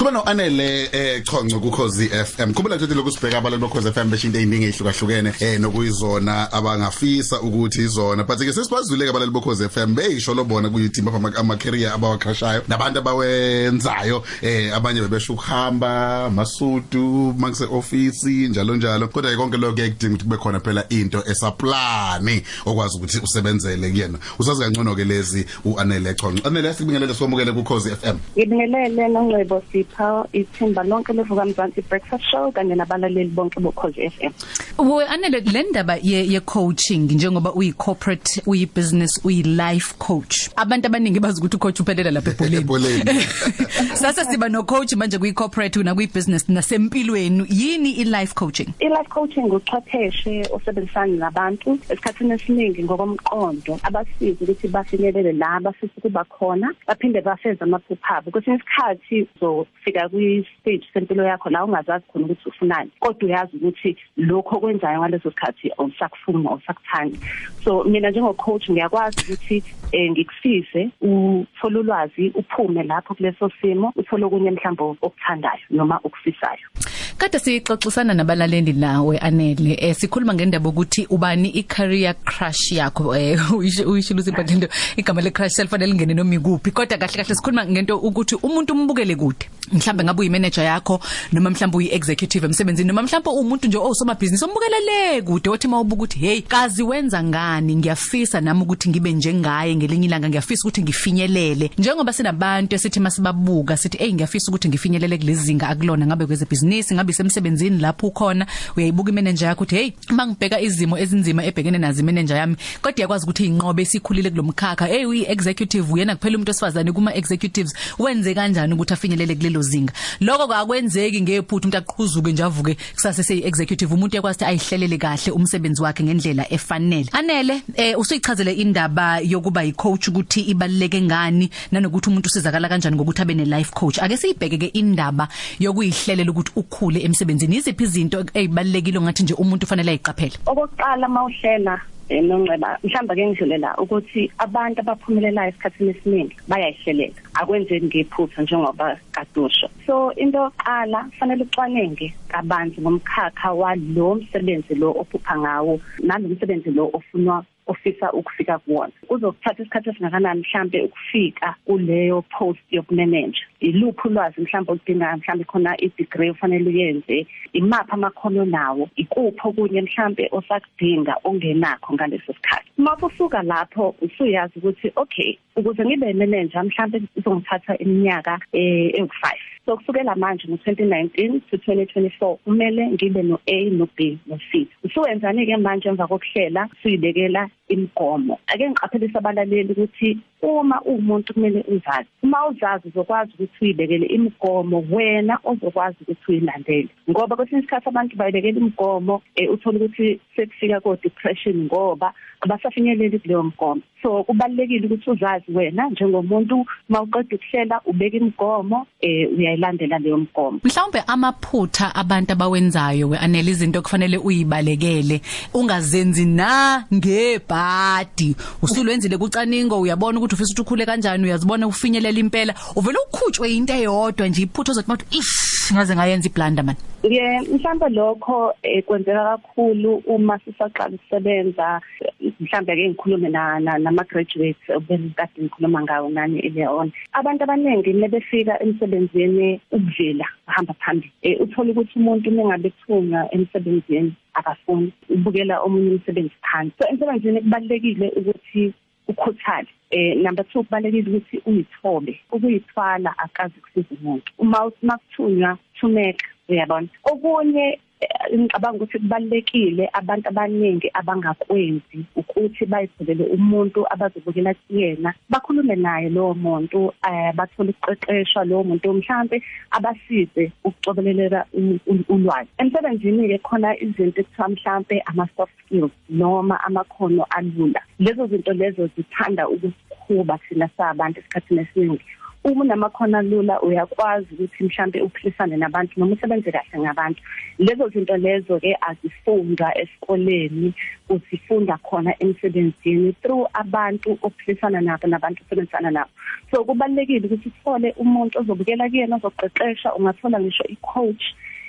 sikhuluma no Anele eh Chonco ku Khosi FM khumbula ukuthi lokusibheka abalali bokhozi FM besho into eziningi ehlukahlukene eh nokuyizona abangafisa ukuthi izona. But ke sesibazuleke abalali bokhozi FM beyisho lobona kuyithimba ama career abawakhashayo nabantu abawenzayo. Eh abanye bebesho ukuhamba amasudu mangise office njalo njalo. Kodwa konke lokho kuyadinga ukuthi kube khona phela into esaplani okwazi ukuthi usebenzele kuyena. Usazi kangcono ke lezi uAnele Chonco Anele sibingelele somukele ku Khosi FM ngibingelele nongcebo sipha ithimba lonke levuka mzansi breakfast show kanye nabalaleli bonke bokhozi FM we anele le ndaba ye, ye coaching njengoba uyi corporate uyi business uyi life coach. Abantu abaningi bazi ukuthi ucoach uphelela lapha ebholeni. sasa siba no coach manje kuyi corporate una kuyi business nasempilweni. Yini i life coaching? I life coaching uchwepheshe osebenzisana nabantu esikhathini esiningi ngokomqondo. Abasiza ukuthi bafinyelele la bafisa ukuba khona baphinde bafeze amaphupha abo. Kwesinye isikhathi uzofika kwi stage sempilo yakho la ungazazi khona ukuthi ufunani kodwa uyazi ukuthi lokho okwenzayo ngaleso sikhathi awusakufuni awusakuthandi. So mina njengo coach ngiyakwazi ukuthi eh ngikusize uthole ulwazi uphume lapho kuleso simo uthole okunye mhlawumbe okuthandayo noma okufisayo. Kade sixoxisana nabalaleli nawe Anele. Eh sikhuluma ngendaba ukuthi ubani i career crush yakho? Eh uyisho usiphathe into igama le crush selifanele lingene noma ikuphi. Kodwa kahle kahle sikhuluma ngento ukuthi umuntu umbukele kude. Mhlambe ngabe uyi manager yakho noma mhlambe uyi executive emsebenzini noma mhlambe umuntu nje osoma business ombukelele kude othi mawubuka ukuthi hey kazi wenza ngani? Ngiyafisa nami ukuthi ngibe njengaye ngelinye ilanga ngiyafisa ukuthi ngifinyelele. Njengoba sinabantu esithi masibabuka sithi hey ngiyafisa ukuthi ngifinyelele kulezinga akulona ngabe kweze business ngabe semsebenzini lapho ukhona. Uyayibuka imanager yakho ukuthi hey mangibheka izimo ezinzima ebhekene nazo imanager yami kodwa yakwazi ukuthi inqobe esikhulile kulomkhakha hey uyi executive uyena kuphela umuntu osifazane kuma executives wenze kanjani ukuthi afinyelele kulelo zinga lokho akwenzeki ngephuthu umuntu aqhuzuke nje avuke kusase sey executive umuntu yakwazi ukuthi ayihlelele kahle umsebenzi wakhe ngendlela efanele. Anele eh usuyichazele indaba yokuba yi coach ukuthi ibaluleke ngani nanokuthi umuntu usizakala kanjani ngokuthi abe ne life coach. Ake siyibheke ke indaba yokuyihlelela ukuthi ukhule emsebenzini. Iziphi izinto ezibalekile ngathi nje umuntu ufanele ayiqaphele? Okokuqala mawuhlela nongceba mhlamba ke ngidlulela ukuthi abantu abaphumelelayo esikhathini esiningi bayayihlelela akwenzeki ngephutha njengoba kadusho so into yokuqala fanele ucwanenge kabanzi ngomkhakha walo msebenzi lo ophupha ngawo nalomsebenzi lo ofunwa ofisa ukufika kuwona. Kuzokuthatha isikhathi esingakanani mhlambe ukufika kuleyo post yokumanage iluphi ulwazi mhlambe udinga mhlambe khona i-degree ufanele uyenze? Imapha amakhono nawo? Ikuphi okunye mhlambe osakudinga ongenakho ngaleso sikhathi? Uma usuka lapho usuyazi ukuthi okay ukuze ngibe manager mhlambe izongithatha iminyaka eh ewu5 so kusukela manje ngo2019 to 2024 kumele ngibe no A no B no C usuwenzani ke manje emva kokuhlela suyibekela imigomo? Ake ngiqaphelisa abalaleli ukuthi uma umuntu kumele uzazi uma uzazi uzokwazi ukuthi uyibekele imigomo wena ozokwazi ukuthi uyilandele. Ngoba kwesinye isikhathi abantu bayibekela imigomo uthola ukuthi sekufika ko depression ngoba abasafinyeleli kuleyo mgomo so kubalekile ukuthi uzazi wena njengomuntu mawuqeda ukuhlela ubeka imigomo eh uyayilandela leyo mgomo. Mhlawumbe amaphutha abantu abawenzayo weanele izinto kufanele uyibalekele ungazenzi na ngebhadi? Usulwenzile kucaningo uyabona ukuthi ufisa ukuthi ukhule kanjani uyazibona ufinyelela impela uvela ukhutshwe into eyodwa nje iphutho zokuthi mathi ish ngaze ngayenza iblunder man? Ye mhlawumbe lokho kwenzeka kakhulu uma sisaqala ukusebenza mhlawumbe ke ngikhulume na nama graduates obekade ngikhuluma ngawo nani eleon abantu abaningi nebefika emsebenzini ubudlela bahamba phambili. Uthola ukuthi umuntu mengabe thunywa emsebenzini akafuni ubukela omunye umsebenzi phansi. So emsebenzini kubalekile ukuthi ukhuthale eh number 2 kubalekile ukuthi uyithobe ukuyithwala akazi kusiza umuntu. Uma makuthunywa thumeka uyabona. Okunye ngicabanga ukuthi kubalekile abantu abaningi abangakwenzi ukuthi bayivulele umuntu abazobukela kuyena bakhulume naye lowo muntu eh bathole ukuqeqeshwa lowo muntu mhlambe abasize ukucobelela ulwazi. Emsebenzini ke khona izinto ekuthiwa mhlambe ama soft skills noma amakhono alula. Lezo zinto lezo zithanda ukukhuba thina sabantu esikhathini esiningi. Uma unamakhono lula uyakwazi ukuthi mhlambe uphilisane nabantu noma usebenze kahle ngabantu. Lezo zinto lezo ke azifundwa esikoleni usifunda khona emsebenzini through abantu ophilisana nabo nabantu osebenzisana nabo. So kubalekile ukuthi uthole umuntu ozobukela kuyena ozoqeqesha ungathola ngisho i-coach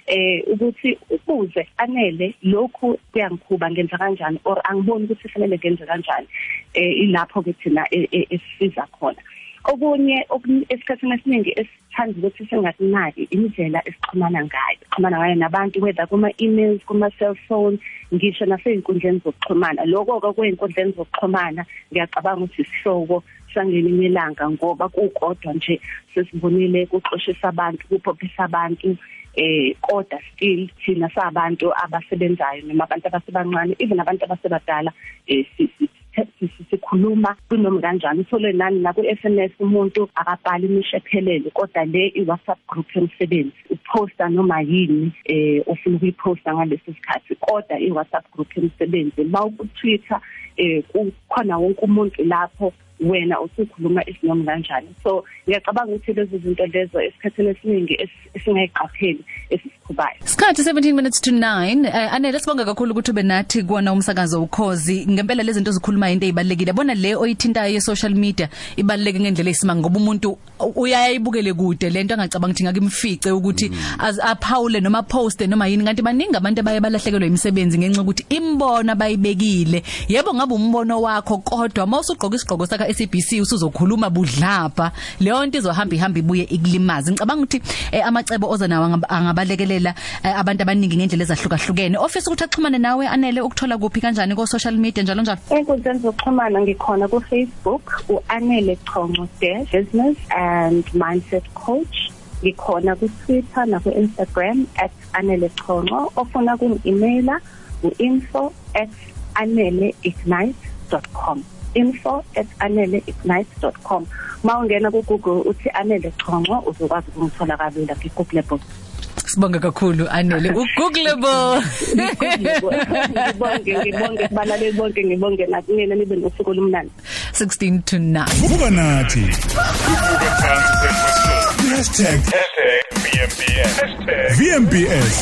eh ukuthi ukuze anele lokhu kuyangikhuba ngenza kanjani or angiboni ukuthi kufanele ngenze kanjani eh ilapho ke thina e, e, esisiza khona. Okunye esikhathini esiningi esithanda ukuthi singakunaki indlela esixhumana ngayo xhumana ngayo nabantu whether kuma emails kuma cell phone ngisho nasey'nkundleni zokuxhumana. Lokho ke kuy'nkundleni zokuxhumana ngiyacabanga ukuthi isihloko sangelinye ilanga ngoba kukodwa nje sesibonile kuxoshisa abantu kuphophisa abantu eh kodwa still thina sabantu abasebenzayo noma abantu abasebancane even abantu abasebadala eh sikhuluma kunoma kanjani? Uthole nani na ku SMS umuntu akabhali imisho ephelele kodwa le i WhatsApp group yomsebenzi uposta noma yini eh ofuna ukuyiposta ngaleso sikhathi. Kodwa i WhatsApp group yomsebenzi mawuku Twitter eh kukhona wonke umuntu lapho wena usukhuluma isinoma kanjani. So ngiyacabanga ukuthi lezi zinto lezo esikhathini esiningi esingayiqapheli esisikhubayo Sikhathi 17 minutes to 9 uh, ane lesibonga kakhulu ukuthi ube nathi kuona umsakazo ukhozi ngempela lezi zinto zikhuluma into ezibalekile bona le oyithintayo ye social media ibaleke ngendlela esimanga ngoba umuntu uyayibukele kude. Lento angacabanga ukuthi ngakimfice ukuthi mm. aphawule noma poste noma yini. Kanti baningi abantu abaye balahlekelwe imisebenzi ngenxa ukuthi imbono bayibekile yebo ngabe umbono wakho kodwa mawusugqoka isigqoko sakhe SABC usuzokhuluma budlapha leyo nto izohamba ihamba ibuye ikulimaza ngicabanga ukuthi eh, amacebo oza nawo angabalekelela eh, abantu abaningi ngendlela ezahlukahlukene. Office ukuthi axhumane nawe anele ukuthola kuphi kanjani ko social media njalo njalo? Enkundleni zokuxhumana ngikhona ku Facebook uanele Chongo business and mindset coach. Ngikhona ku Twitter na ku Instagram @anelechongo ofuna kungi-emaila u-info@anele.ignite.com info@anele.ignite.com mawungena ku Google uthi Anele Chongo uzokwazi ukungithola kalula ngigooglable Sibonga kakhulu Anele. Ugoogleable ngibonge ngibonge kubalaleli bonke ngibonge nakunina nibe nosuku olumnandi. 16 to 9 Vuka nathi. #VMBS #VMBS